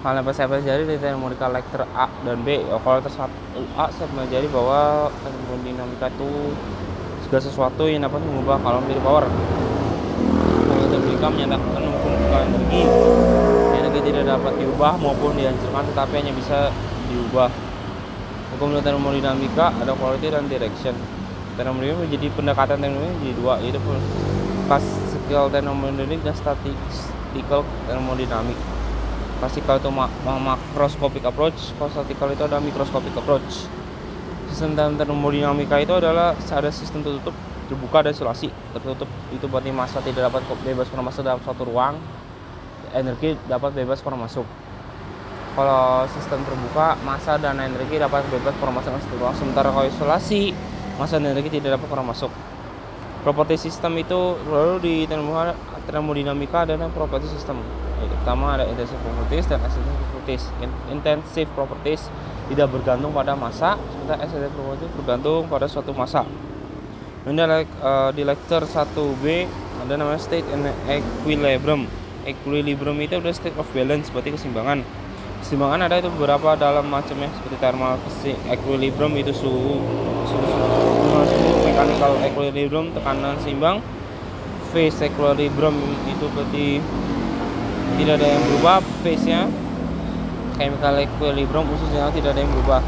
hal yang saya pelajari dari termodinamika lektor A dan B ya, kalau lektor A saya pelajari bahwa termodinamika itu segala sesuatu yang dapat mengubah kalau menjadi power. Termodinamika menyatakan mengumpulkan energi energi tidak dapat diubah maupun dihancurkan tetapi hanya bisa diubah. Hukum termodinamika ada quality dan direction. Termodinamika menjadi pendekatan termodinamika menjadi dua yaitu classical termodinamik dan statistical termodinamik classical itu macroscopic approach kalau statical itu ada microscopic approach. Sistem termodinamika itu adalah ada sistem tertutup terbuka dan isolasi. Tertutup itu berarti massa tidak dapat bebas keluar masuk dalam suatu ruang. Energi dapat bebas keluar masuk. Kalau sistem terbuka massa dan energi dapat bebas keluar masuk dalam suatu ruang. Sementara kalau isolasi massa dan energi tidak dapat keluar masuk properti sistem itu lalu di termodinamika adalah properti sistem. Pertama ada intensive properties dan extensive properties. Intensive properties tidak bergantung pada masa sementara extensive properties bergantung pada suatu masa. Ini uh, di lecture 1B ada namanya state and equilibrium. Equilibrium itu udah state of balance berarti keseimbangan keseimbangan ada itu beberapa dalam macamnya seperti thermal equilibrium itu suhu mechanical equilibrium tekanan seimbang. Phase equilibrium itu berarti tidak ada yang berubah phase nya chemical equilibrium khususnya tidak ada yang berubah.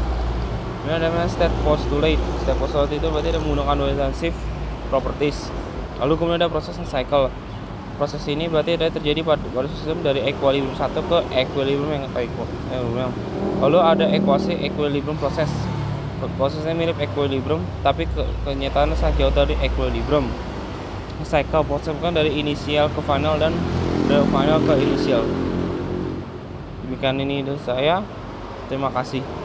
Ini ada namanya state postulate. State postulate itu berarti ada menggunakan intensive properties. Lalu kemudian ada proses cycle. Proses ini berarti ada terjadi pada, pada sistem dari equilibrium satu ke equilibrium yang equilibrium lalu ada ekuasi equilibrium proses prosesnya mirip equilibrium tapi ke, kenyataannya sangat jauh dari equilibrium. Cycle proses kan dari inisial ke final dan dari final ke inisial. Demikian ini dari saya. Terima kasih